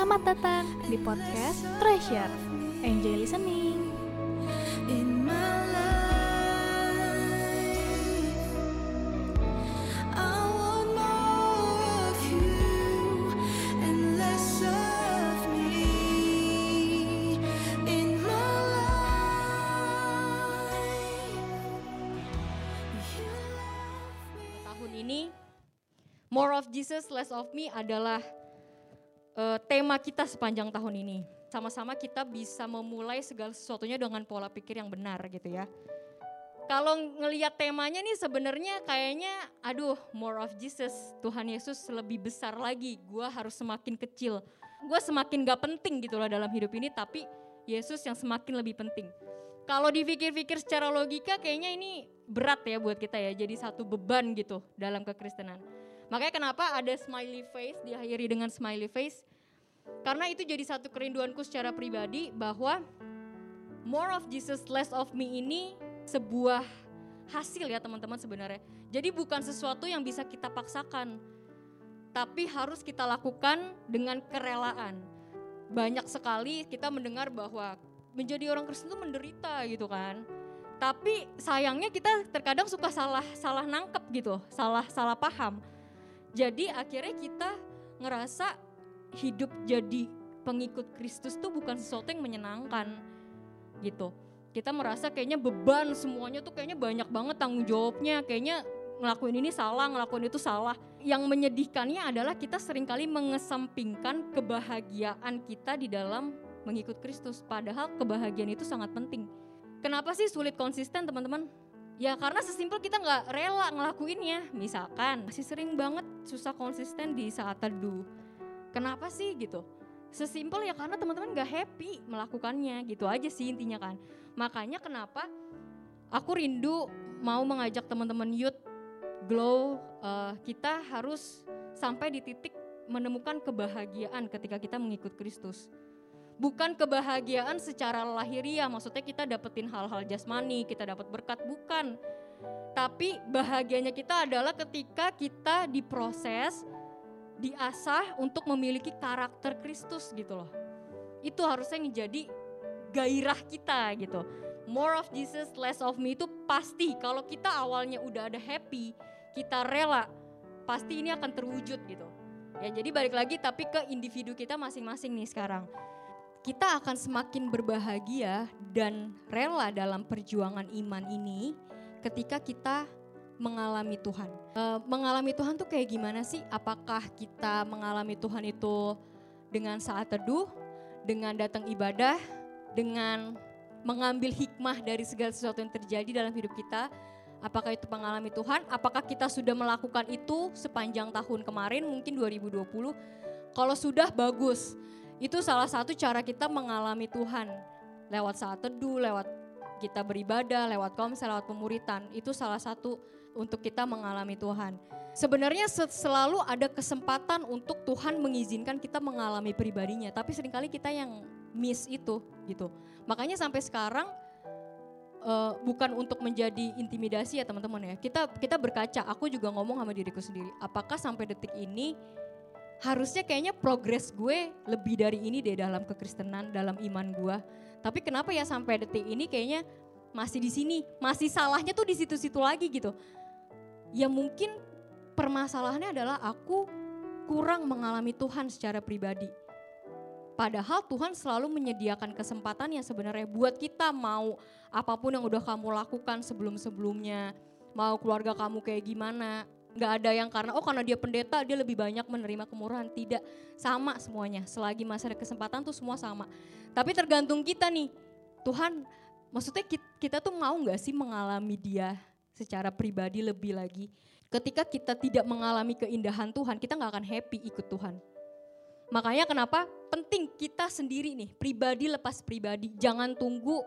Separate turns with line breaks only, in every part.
Selamat datang di podcast Treasure. Enjoy listening.
in my life. I want more of you and less of me in my life. You love me.
tahun ini More of Jesus, Less of Me adalah eh, tema kita sepanjang tahun ini. Sama-sama kita bisa memulai segala sesuatunya dengan pola pikir yang benar gitu ya. Kalau ngelihat temanya nih sebenarnya kayaknya aduh more of Jesus, Tuhan Yesus lebih besar lagi. Gua harus semakin kecil. Gua semakin gak penting gitu loh dalam hidup ini tapi Yesus yang semakin lebih penting. Kalau dipikir-pikir secara logika kayaknya ini berat ya buat kita ya. Jadi satu beban gitu dalam kekristenan. Makanya kenapa ada smiley face diakhiri dengan smiley face? Karena itu jadi satu kerinduanku secara pribadi bahwa more of Jesus, less of me ini sebuah hasil ya teman-teman sebenarnya. Jadi bukan sesuatu yang bisa kita paksakan. Tapi harus kita lakukan dengan kerelaan. Banyak sekali kita mendengar bahwa menjadi orang Kristen itu menderita gitu kan. Tapi sayangnya kita terkadang suka salah salah nangkep gitu, salah salah paham. Jadi akhirnya kita ngerasa hidup jadi pengikut Kristus tuh bukan sesuatu yang menyenangkan gitu. Kita merasa kayaknya beban semuanya tuh kayaknya banyak banget tanggung jawabnya, kayaknya ngelakuin ini salah, ngelakuin itu salah. Yang menyedihkannya adalah kita sering kali mengesampingkan kebahagiaan kita di dalam mengikut Kristus. Padahal kebahagiaan itu sangat penting. Kenapa sih sulit konsisten teman-teman? Ya karena sesimpel kita nggak rela ngelakuinnya. Misalkan masih sering banget susah konsisten di saat teduh. Kenapa sih gitu? Sesimpel ya karena teman-teman nggak happy melakukannya gitu aja sih intinya kan. Makanya kenapa aku rindu mau mengajak teman-teman youth glow eh, kita harus sampai di titik menemukan kebahagiaan ketika kita mengikut Kristus bukan kebahagiaan secara lahiriah, maksudnya kita dapetin hal-hal jasmani, kita dapat berkat, bukan. Tapi bahagianya kita adalah ketika kita diproses, diasah untuk memiliki karakter Kristus gitu loh. Itu harusnya menjadi gairah kita gitu. More of Jesus, less of me itu pasti kalau kita awalnya udah ada happy, kita rela, pasti ini akan terwujud gitu. Ya jadi balik lagi tapi ke individu kita masing-masing nih sekarang kita akan semakin berbahagia dan rela dalam perjuangan iman ini ketika kita mengalami Tuhan. E, mengalami Tuhan tuh kayak gimana sih? Apakah kita mengalami Tuhan itu dengan saat teduh, dengan datang ibadah, dengan mengambil hikmah dari segala sesuatu yang terjadi dalam hidup kita? Apakah itu mengalami Tuhan? Apakah kita sudah melakukan itu sepanjang tahun kemarin, mungkin 2020? Kalau sudah bagus, itu salah satu cara kita mengalami Tuhan lewat saat teduh, lewat kita beribadah, lewat komsel, lewat pemuritan. Itu salah satu untuk kita mengalami Tuhan. Sebenarnya selalu ada kesempatan untuk Tuhan mengizinkan kita mengalami pribadinya, tapi sering kali kita yang miss itu gitu. Makanya sampai sekarang uh, bukan untuk menjadi intimidasi ya teman-teman ya. Kita kita berkaca, aku juga ngomong sama diriku sendiri, apakah sampai detik ini harusnya kayaknya progres gue lebih dari ini deh dalam kekristenan, dalam iman gue. Tapi kenapa ya sampai detik ini kayaknya masih di sini, masih salahnya tuh di situ-situ lagi gitu. Ya mungkin permasalahannya adalah aku kurang mengalami Tuhan secara pribadi. Padahal Tuhan selalu menyediakan kesempatan yang sebenarnya buat kita mau apa pun yang udah kamu lakukan sebelum-sebelumnya, mau keluarga kamu kayak gimana, nggak ada yang karena oh karena dia pendeta dia lebih banyak menerima kemurahan. Tidak. Sama semuanya. Selagi masih ada kesempatan tuh semua sama. Tapi tergantung kita nih. Tuhan maksudnya kita, kita tuh mau nggak sih mengalami dia secara pribadi lebih lagi? Ketika kita tidak mengalami keindahan Tuhan kita nggak akan happy ikut Tuhan. Makanya kenapa penting kita sendiri nih pribadi lepas pribadi. Jangan tunggu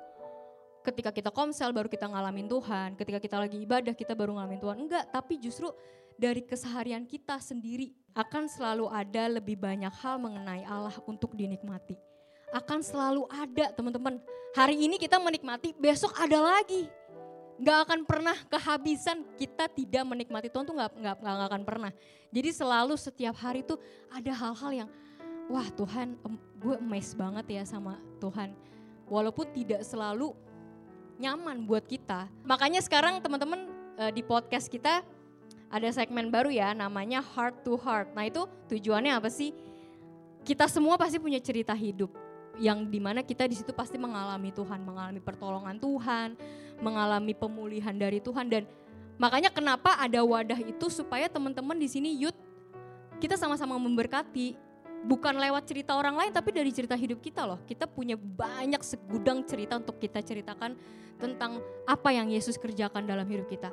ketika kita komsel baru kita ngalamin Tuhan, ketika kita lagi ibadah kita baru ngalamin Tuhan. Enggak, tapi justru dari keseharian kita sendiri akan selalu ada lebih banyak hal mengenai Allah untuk dinikmati. Akan selalu ada teman-teman. Hari ini kita menikmati, besok ada lagi. Nggak akan pernah kehabisan kita tidak menikmati Tuhan tuh nggak, nggak, nggak akan pernah. Jadi selalu setiap hari tuh ada hal-hal yang wah Tuhan, gue amazed banget ya sama Tuhan. Walaupun tidak selalu nyaman buat kita. Makanya sekarang teman-teman eh, di podcast kita ada segmen baru ya namanya Heart to Heart. Nah itu tujuannya apa sih? Kita semua pasti punya cerita hidup yang di mana kita di situ pasti mengalami Tuhan, mengalami pertolongan Tuhan, mengalami pemulihan dari Tuhan dan makanya kenapa ada wadah itu supaya teman-teman di sini youth kita sama-sama memberkati bukan lewat cerita orang lain tapi dari cerita hidup kita loh. Kita punya banyak segudang cerita untuk kita ceritakan tentang apa yang Yesus kerjakan dalam hidup kita.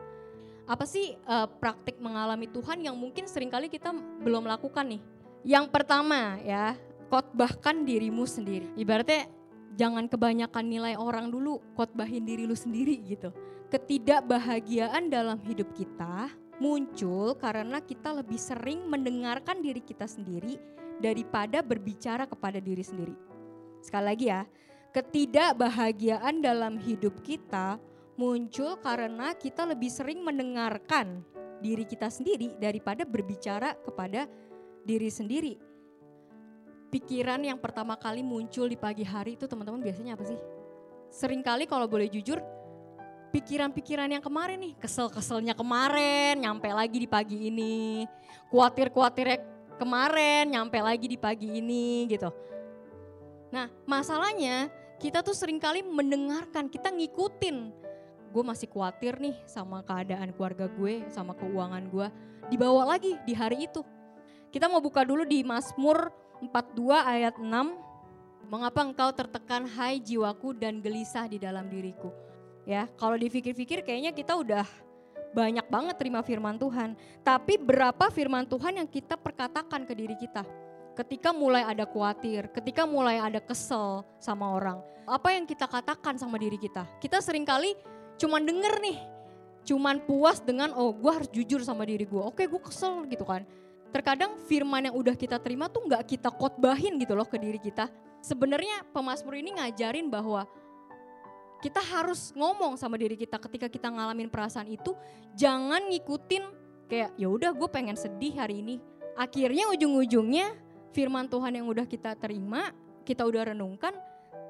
Apa sih eh, praktik mengalami Tuhan yang mungkin sering kali kita belum lakukan nih? Yang pertama ya, khotbahkan dirimu sendiri. Ibaratnya jangan kebanyakan nilai orang dulu, khotbahin diri lu sendiri gitu. Ketidakbahagiaan dalam hidup kita muncul karena kita lebih sering mendengarkan diri kita sendiri daripada berbicara kepada diri sendiri. Sekali lagi ya, ketidakbahagiaan dalam hidup kita muncul karena kita lebih sering mendengarkan diri kita sendiri daripada berbicara kepada diri sendiri. Pikiran yang pertama kali muncul di pagi hari itu teman-teman biasanya apa sih? Seringkali kalau boleh jujur, pikiran-pikiran yang kemarin nih, kesel-keselnya kemarin, nyampe lagi di pagi ini, khawatir-khawatirnya kemarin, nyampe lagi di pagi ini gitu. Nah masalahnya kita tuh sering kali mendengarkan, kita ngikutin. Gue masih khawatir nih sama keadaan keluarga gue, sama keuangan gue. Dibawa lagi di hari itu. Kita mau buka dulu di Mazmur 42 ayat 6. Mengapa engkau tertekan hai jiwaku dan gelisah di dalam diriku. Ya, kalau dipikir-pikir kayaknya kita udah banyak banget terima firman Tuhan. Tapi berapa firman Tuhan yang kita perkatakan ke diri kita? Ketika mulai ada khawatir, ketika mulai ada kesel sama orang. Apa yang kita katakan sama diri kita? Kita sering kali cuman denger nih. Cuman puas dengan oh gue harus jujur sama diri gue. Oke gue kesel gitu kan. Terkadang firman yang udah kita terima tuh nggak kita khotbahin gitu loh ke diri kita. Sebenarnya pemazmur ini ngajarin bahwa kita harus ngomong sama diri kita ketika kita ngalamin perasaan itu jangan ngikutin kayak ya udah gue pengen sedih hari ini. Akhirnya ujung-ujungnya firman Tuhan yang udah kita terima kita udah renungkan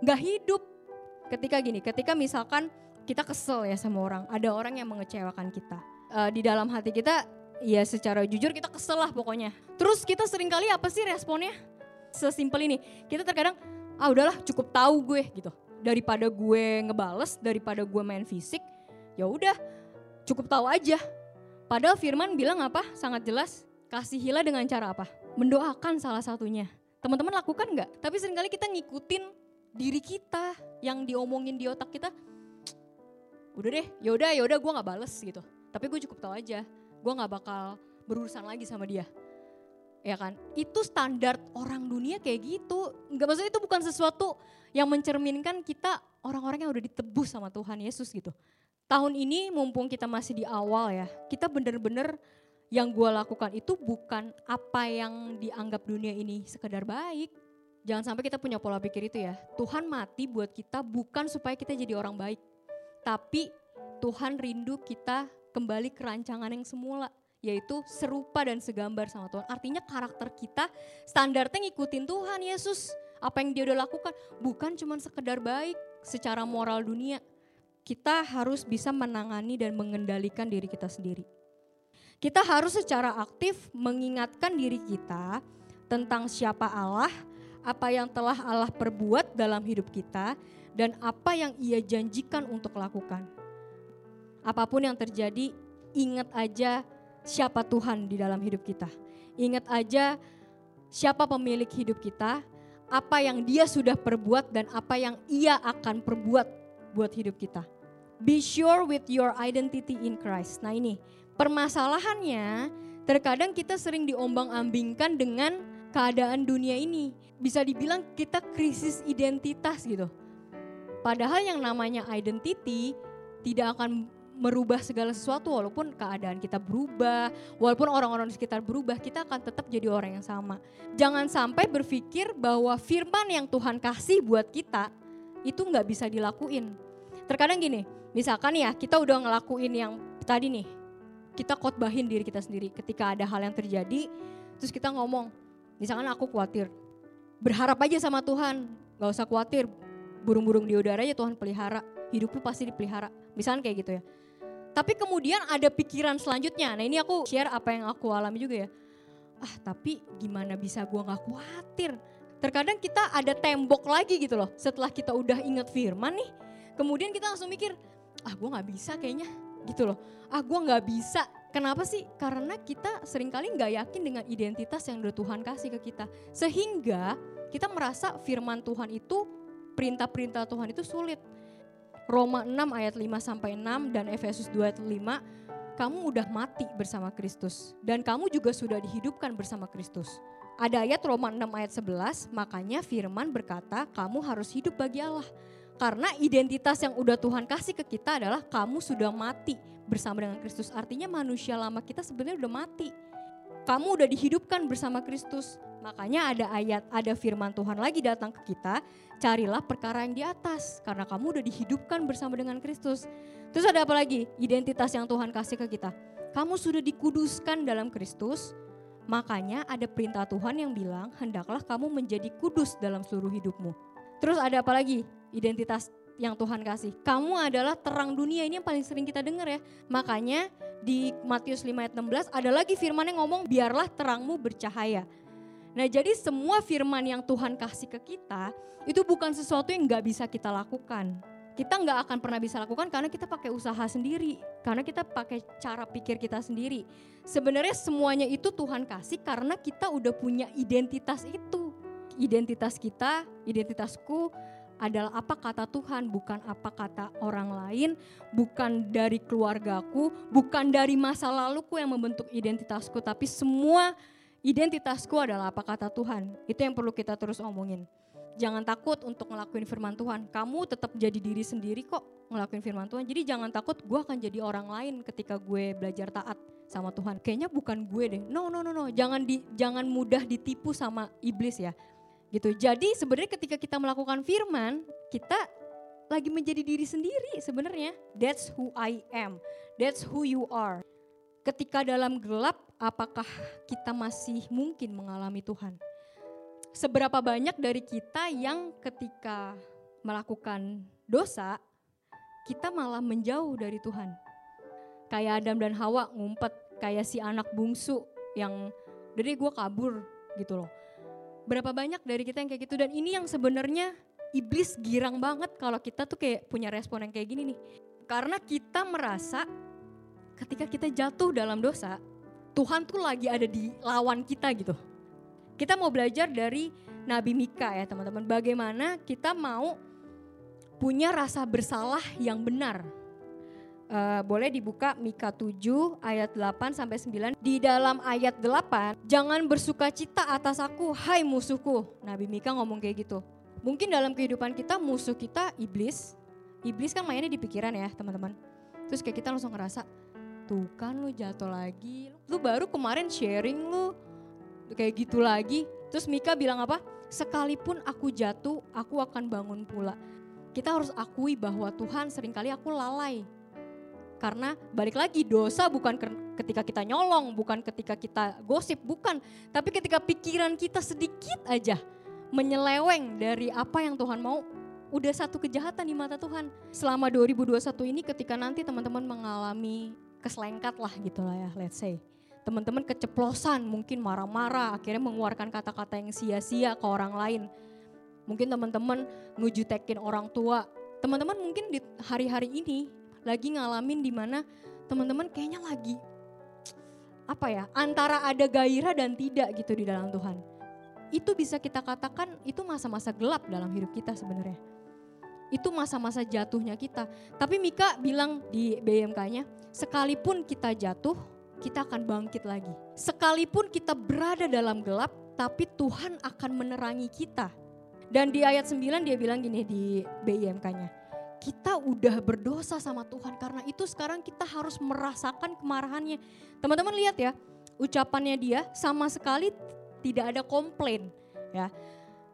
nggak hidup. Ketika gini ketika misalkan kita kesel ya sama orang ada orang yang mengecewakan kita. Eh, di dalam hati kita ya secara jujur kita kesel lah pokoknya. Terus kita sering kali apa sih responnya? Sesimpel ini kita terkadang ah udahlah cukup tahu gue gitu daripada gue ngebales daripada gue main fisik ya udah cukup tahu aja. Padahal Firman bilang apa? Sangat jelas kasihilah dengan cara apa? Mendoakan salah satunya. Teman-teman lakukan nggak? Tapi sering kali kita ngikutin diri kita yang diomongin di otak kita udah deh ya udah ya udah gue nggak bales gitu. Tapi gue cukup tahu aja gue nggak bakal berurusan lagi sama dia ya kan? Itu standar orang dunia kayak gitu. Nggak maksudnya itu bukan sesuatu yang mencerminkan kita orang-orang yang udah ditebus sama Tuhan Yesus gitu. Tahun ini mumpung kita masih di awal ya kita bener-bener yang gue lakukan itu bukan apa yang dianggap dunia ini sekedar baik. Jangan sampai kita punya pola pikir itu ya. Tuhan mati buat kita bukan supaya kita jadi orang baik. Tapi Tuhan rindu kita kembali ke rancangan yang semula yaitu serupa dan segambar sama Tuhan. Artinya karakter kita standarnya ngikutin Tuhan Yesus. Apa yang dia udah lakukan bukan cuma sekedar baik secara moral dunia. Kita harus bisa menangani dan mengendalikan diri kita sendiri. Kita harus secara aktif mengingatkan diri kita tentang siapa Allah, apa yang telah Allah perbuat dalam hidup kita, dan apa yang ia janjikan untuk lakukan. Apa pun yang terjadi, ingat aja siapa Tuhan di dalam hidup kita. Ingat aja siapa pemilik hidup kita, apa yang dia sudah perbuat dan apa yang ia akan perbuat buat hidup kita. Be sure with your identity in Christ. Nah ini permasalahannya terkadang kita sering diombang-ambingkan dengan keadaan dunia ini. Bisa dibilang kita krisis identitas gitu. Padahal yang namanya identity tidak akan merubah segala sesuatu walaupun keadaan kita berubah, walaupun orang-orang di sekitar berubah, kita akan tetap jadi orang yang sama. Jangan sampai berpikir bahwa firman yang Tuhan kasih buat kita itu nggak bisa dilakuin. Terkadang gini, misalkan ya kita udah ngelakuin yang tadi nih, kita khotbahin diri kita sendiri ketika ada hal yang terjadi, terus kita ngomong, misalkan aku khawatir, berharap aja sama Tuhan, gak usah khawatir, burung-burung di udara aja Tuhan pelihara, hidup lu pasti dipelihara. Misalnya kayak gitu ya. Tapi kemudian ada pikiran selanjutnya, nah ini aku share apa yang aku alami juga ya. Ah tapi gimana bisa gua gak khawatir. Terkadang kita ada tembok lagi gitu loh, setelah kita udah inget firman nih, kemudian kita langsung mikir, ah gue gak bisa kayaknya gitu loh. Ah gue gak bisa, kenapa sih? Karena kita sering kali gak yakin dengan identitas yang udah Tuhan kasih ke kita. Sehingga kita merasa firman Tuhan itu, perintah-perintah Tuhan itu sulit. Roma 6 ayat 5 sampai 6 dan Efesus 2 ayat 5, kamu udah mati bersama Kristus dan kamu juga sudah dihidupkan bersama Kristus. Ada ayat Roma 6 ayat 11, makanya firman berkata kamu harus hidup bagi Allah. Karena identitas yang udah Tuhan kasih ke kita adalah kamu sudah mati bersama dengan Kristus. Artinya manusia lama kita sebenarnya udah mati. Kamu udah dihidupkan bersama Kristus. Makanya ada ayat, ada firman Tuhan lagi datang ke kita, carilah perkara yang di atas karena kamu udah dihidupkan bersama dengan Kristus. Terus ada apa lagi? Identitas yang Tuhan kasih ke kita. Kamu sudah dikuduskan dalam Kristus. Makanya ada perintah Tuhan yang bilang, hendaklah kamu menjadi kudus dalam seluruh hidupmu. Terus ada apa lagi? Identitas yang Tuhan kasih. Kamu adalah terang dunia ini yang paling sering kita dengar ya. Makanya di Matius 5 ayat 16 ada lagi firman yang ngomong biarlah terangmu bercahaya. Nah jadi semua firman yang Tuhan kasih ke kita itu bukan sesuatu yang nggak bisa kita lakukan. Kita nggak akan pernah bisa lakukan karena kita pakai usaha sendiri, karena kita pakai cara pikir kita sendiri. Sebenarnya semuanya itu Tuhan kasih karena kita udah punya identitas itu. Identitas kita, identitasku adalah apa kata Tuhan, bukan apa kata orang lain, bukan dari keluargaku, bukan dari masa laluku yang membentuk identitasku, tapi semua identitasku adalah apa kata Tuhan. Itu yang perlu kita terus omongin. Jangan takut untuk ngelakuin firman Tuhan. Kamu tetap jadi diri sendiri kok ngelakuin firman Tuhan. Jadi jangan takut gue akan jadi orang lain ketika gue belajar taat sama Tuhan. Kayaknya bukan gue deh. No, no, no, no. Jangan di, jangan mudah ditipu sama iblis ya. Gitu. Jadi sebenarnya ketika kita melakukan firman, kita lagi menjadi diri sendiri sebenarnya. That's who I am. That's who you are. Ketika dalam gelap, apakah kita masih mungkin mengalami Tuhan? Seberapa banyak dari kita yang ketika melakukan dosa, kita malah menjauh dari Tuhan. Kayak Adam dan Hawa ngumpet, kayak si anak bungsu yang dari gue kabur gitu loh. Berapa banyak dari kita yang kayak gitu dan ini yang sebenarnya iblis girang banget kalau kita tuh kayak punya respon yang kayak gini nih. Karena kita merasa ketika kita jatuh dalam dosa, Tuhan tuh lagi ada di lawan kita gitu. Kita mau belajar dari Nabi Mika ya teman-teman. Bagaimana kita mau punya rasa bersalah yang benar. Eh, boleh dibuka Mika 7 ayat 8 sampai 9. Di dalam ayat 8, jangan bersuka cita atas aku, hai musuhku. Nabi Mika ngomong kayak gitu. Mungkin dalam kehidupan kita musuh kita iblis. Iblis kan mainnya di pikiran ya teman-teman. Terus kayak kita langsung ngerasa, tuh kan lu jatuh lagi. Lu baru kemarin sharing lu kayak gitu lagi. Terus Mika bilang apa? Sekalipun aku jatuh, aku akan bangun pula. Kita harus akui bahwa Tuhan sering kali aku lalai. Karena balik lagi dosa bukan ketika kita nyolong, bukan ketika kita gosip, bukan. Tapi ketika pikiran kita sedikit aja menyeleweng dari apa yang Tuhan mau, udah satu kejahatan di mata Tuhan. Selama 2021 ini ketika nanti teman-teman mengalami keselengkat lah gitu lah ya, let's say teman-teman keceplosan, mungkin marah-marah, akhirnya mengeluarkan kata-kata yang sia-sia ke orang lain. Mungkin teman-teman ngejutekin orang tua. Teman-teman mungkin di hari-hari ini lagi ngalamin di mana teman-teman kayaknya lagi apa ya, antara ada gairah dan tidak gitu di dalam Tuhan. Itu bisa kita katakan itu masa-masa gelap dalam hidup kita sebenarnya. Itu masa-masa jatuhnya kita. Tapi Mika bilang di BMK-nya, sekalipun kita jatuh, kita akan bangkit lagi. Sekalipun kita berada dalam gelap, tapi Tuhan akan menerangi kita. Dan di ayat 9 dia bilang gini di BIMK-nya. Kita udah berdosa sama Tuhan karena itu sekarang kita harus merasakan kemarahannya. Teman-teman lihat ya, ucapannya dia sama sekali tidak ada komplain ya.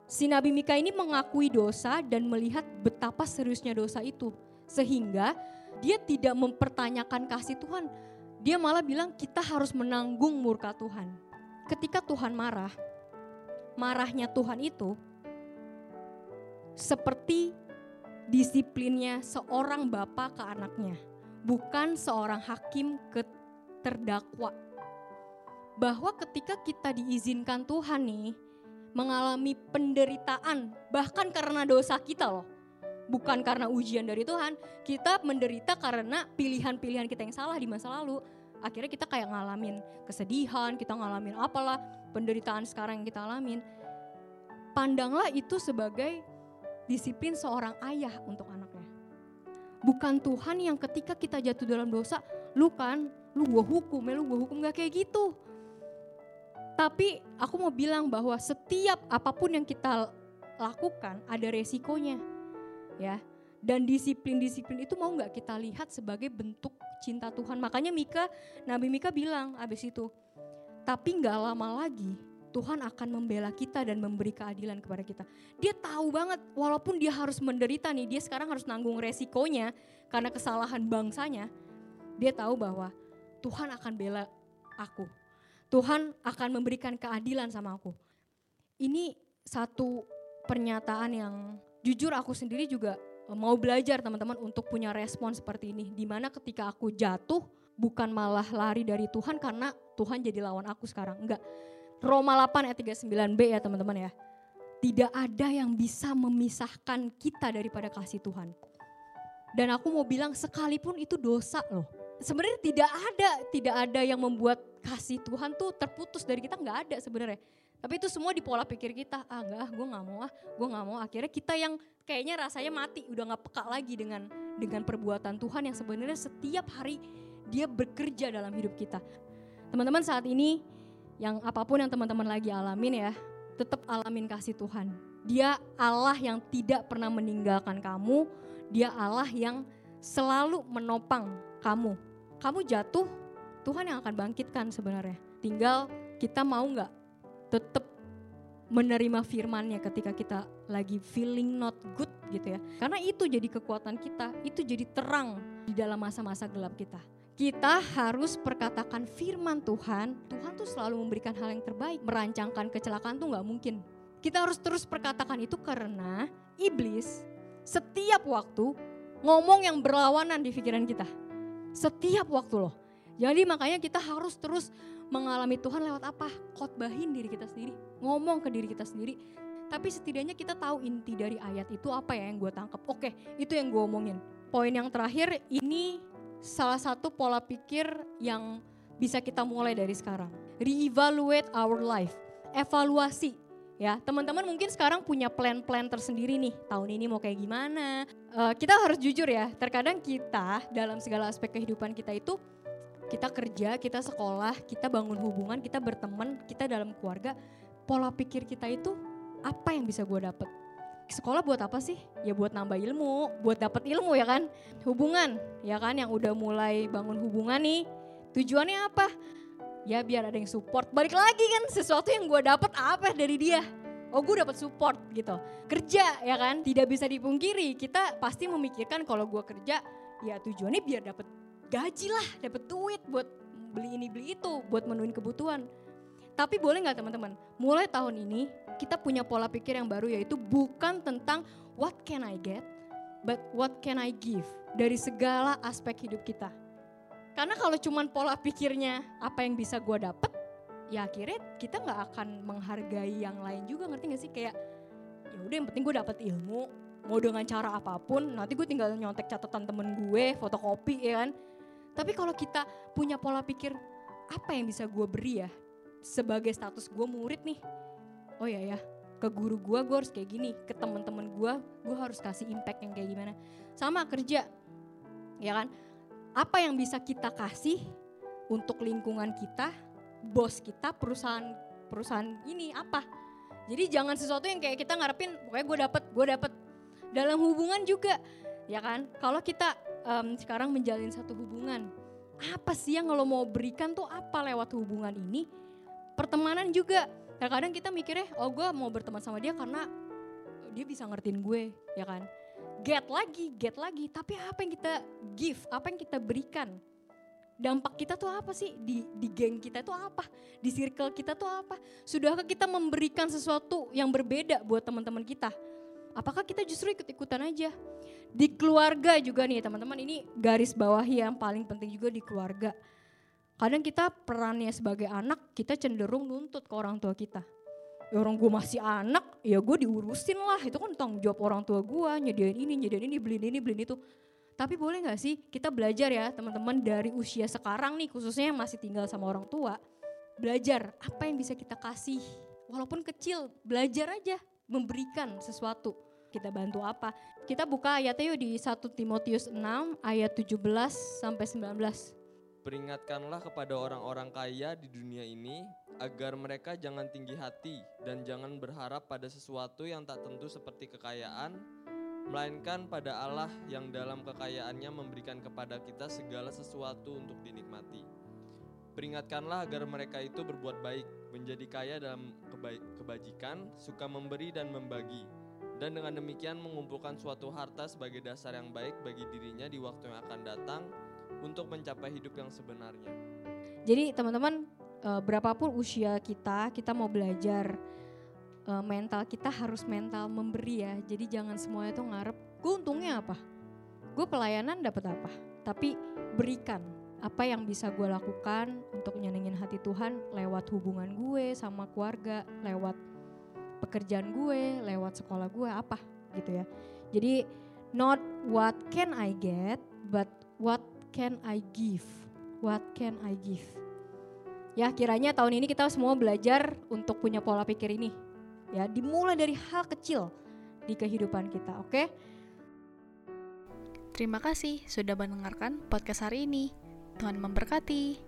Si Nabi Mika ini mengakui dosa dan melihat betapa seriusnya dosa itu. Sehingga dia tidak mempertanyakan kasih Tuhan, dia malah bilang kita harus menanggung murka Tuhan. Ketika Tuhan marah, marahnya Tuhan itu seperti disiplinnya seorang bapak ke anaknya, bukan seorang hakim ke terdakwa. Bahwa ketika kita diizinkan Tuhan nih mengalami penderitaan bahkan karena dosa kita loh. Bukan karena ujian dari Tuhan, kita menderita karena pilihan-pilihan kita yang salah di masa lalu. Akhirnya kita kayak ngalamin kesedihan, kita ngalamin apalah penderitaan sekarang yang kita alamin. Pandanglah itu sebagai disiplin seorang ayah untuk anaknya. Bukan Tuhan yang ketika kita jatuh dalam dosa, lu kan, lu gua hukum, ya lu gua hukum gak kayak gitu. Tapi aku mau bilang bahwa setiap apa pun yang kita lakukan ada resikonya. Ya. Dan disiplin-disiplin itu mau nggak kita lihat sebagai bentuk cinta Tuhan. Makanya Mika, Nabi Mika bilang abis itu, tapi nggak lama lagi Tuhan akan membela kita dan memberi keadilan kepada kita. Dia tahu banget walaupun dia harus menderita nih, dia sekarang harus nanggung resikonya karena kesalahan bangsanya. Dia tahu bahwa Tuhan akan bela aku. Tuhan akan memberikan keadilan sama aku. Ini satu pernyataan yang jujur aku sendiri juga eh, mau belajar teman-teman untuk punya respon seperti ini. Di mana ketika aku jatuh bukan malah lari dari Tuhan karena Tuhan jadi lawan aku sekarang. Enggak. Roma 8 ayat 39b ya teman-teman ya. Tidak ada yang bisa memisahkan kita daripada kasih Tuhan. Dan aku mau bilang sekalipun itu dosa loh. Sebenarnya tidak ada, tidak ada yang membuat kasih Tuhan tuh terputus dari kita nggak ada sebenarnya. Tapi itu semua di pola pikir kita, ah enggak, gue nggak mau ah, gue nggak mau. Akhirnya kita yang kayaknya rasanya mati, udah nggak peka lagi dengan dengan perbuatan Tuhan yang sebenarnya setiap hari dia bekerja dalam hidup kita. Teman-teman saat ini yang apa pun yang teman-teman lagi alamin ya, tetap alamin kasih Tuhan. Dia Allah yang tidak pernah meninggalkan kamu, dia Allah yang selalu menopang kamu. Kamu jatuh, Tuhan yang akan bangkitkan sebenarnya. Tinggal kita mau nggak tetap menerima firmannya ketika kita lagi feeling not good gitu ya. Karena itu jadi kekuatan kita, itu jadi terang di dalam masa-masa gelap kita. Kita harus perkatakan firman Tuhan, Tuhan tuh selalu memberikan hal yang terbaik. Merancangkan kecelakaan tuh nggak mungkin. Kita harus terus perkatakan itu karena iblis setiap waktu ngomong yang berlawanan di pikiran kita. Setiap waktu loh. Jadi makanya kita harus terus mengalami Tuhan lewat apa? Khotbahin diri kita sendiri, ngomong ke diri kita sendiri. Tapi setidaknya kita tahu inti dari ayat itu apa ya yang gue tangkap. Oke, itu yang gue omongin. Poin yang terakhir ini salah satu pola pikir yang bisa kita mulai dari sekarang. Reevaluate our life. Evaluasi ya teman-teman mungkin sekarang punya plan-plan tersendiri nih tahun ini mau kayak gimana Eh, kita harus jujur ya terkadang kita dalam segala aspek kehidupan kita itu kita kerja kita sekolah kita bangun hubungan kita berteman kita dalam keluarga. Pola pikir kita itu apa yang bisa gue dapet? Sekolah buat apa sih? Ya buat nambah ilmu buat dapet ilmu ya kan? Hubungan ya kan? Yang udah mulai bangun hubungan nih. Tujuannya apa? Ya biar ada yang support. Balik lagi kan sesuatu yang gue dapet apa dari dia? Oh gue dapet support gitu. Kerja ya kan? Tidak bisa dipungkiri. Kita pasti memikirkan kalau gue kerja ya tujuannya biar dapet gaji lah dapet duit buat beli ini beli itu buat menuhin kebutuhan. Tapi boleh nggak teman-teman? Mulai tahun ini kita punya pola pikir yang baru yaitu bukan tentang what can I get but what can I give dari segala aspek hidup kita. Karena kalau cuman pola pikirnya apa yang bisa gue dapet, ya akhirnya kita nggak akan menghargai yang lain juga ngerti gak sih? Kayak ya udah yang penting gue dapet ilmu mau dengan cara apa pun nanti gue tinggal nyontek catatan temen gue fotokopi ya kan tapi kalau kita punya pola pikir apa yang bisa gue beri ya sebagai status gue murid nih oh ya ya ke guru gue gue harus kayak gini ke teman-teman gue gue harus kasih impact yang kayak gimana sama kerja ya kan apa yang bisa kita kasih untuk lingkungan kita, bos kita, perusahaan perusahaan ini apa? Jadi jangan sesuatu yang kayak kita ngarepin, pokoknya gue dapet, gue dapet. Dalam hubungan juga, ya kan? Kalau kita em, sekarang menjalin satu hubungan, apa sih yang lo mau berikan tuh apa lewat hubungan ini? Pertemanan juga. Terkadang kita mikirnya, oh gue mau berteman sama dia karena dia bisa ngertiin gue, ya kan? get lagi, get lagi. Tapi apa yang kita give, apa yang kita berikan Dampak kita tuh apa sih di di geng kita tuh apa? Di circle kita tuh apa? Sudahkah kita memberikan sesuatu yang berbeda buat teman-teman kita? Apakah kita justru ikut-ikutan aja? Di keluarga juga nih teman-teman ini garis bawahi yang paling penting juga di keluarga. Kadang kita perannya sebagai anak kita cenderung nuntut ke orang tua kita. Ya orang gue masih anak, ya gue diurusin lah. Itu kan tanggung jawab orang tua gue, nyediain ini, nyediain ini, beliin ini, beliin itu. Tapi boleh gak sih kita belajar ya teman-teman dari usia sekarang nih khususnya yang masih tinggal sama orang tua. Belajar apa yang bisa kita kasih. Walaupun kecil, belajar aja memberikan sesuatu. Kita bantu apa? Kita buka ayatnya yuk di 1 Timotius 6 ayat 17 sampai 19.
Peringatkanlah kepada orang-orang kaya di dunia ini agar mereka jangan tinggi hati dan jangan berharap pada sesuatu yang tak tentu seperti kekayaan, melainkan pada Allah yang dalam kekayaannya memberikan kepada kita segala sesuatu untuk dinikmati. Peringatkanlah agar mereka itu berbuat baik, menjadi kaya dalam kebajikan, suka memberi dan membagi, dan dengan demikian mengumpulkan suatu harta sebagai dasar yang baik bagi dirinya di waktu yang akan datang untuk mencapai hidup yang sebenarnya.
Jadi teman-teman eh, berapapun usia kita, kita mau belajar eh, mental kita harus mental memberi ya. Jadi jangan semuanya tuh ngarep, gue untungnya apa? Gue pelayanan dapat apa? Tapi berikan apa yang bisa gue lakukan untuk nyenengin hati Tuhan lewat hubungan gue sama keluarga, lewat pekerjaan gue, lewat sekolah gue apa gitu ya. Jadi not what can I get, but what can I give? What can I give? Ya kiranya tahun ini kita semua belajar untuk punya pola pikir ini. Ya dimulai dari hal kecil di kehidupan kita, oke?
Terima kasih sudah mendengarkan podcast hari ini. Tuhan memberkati.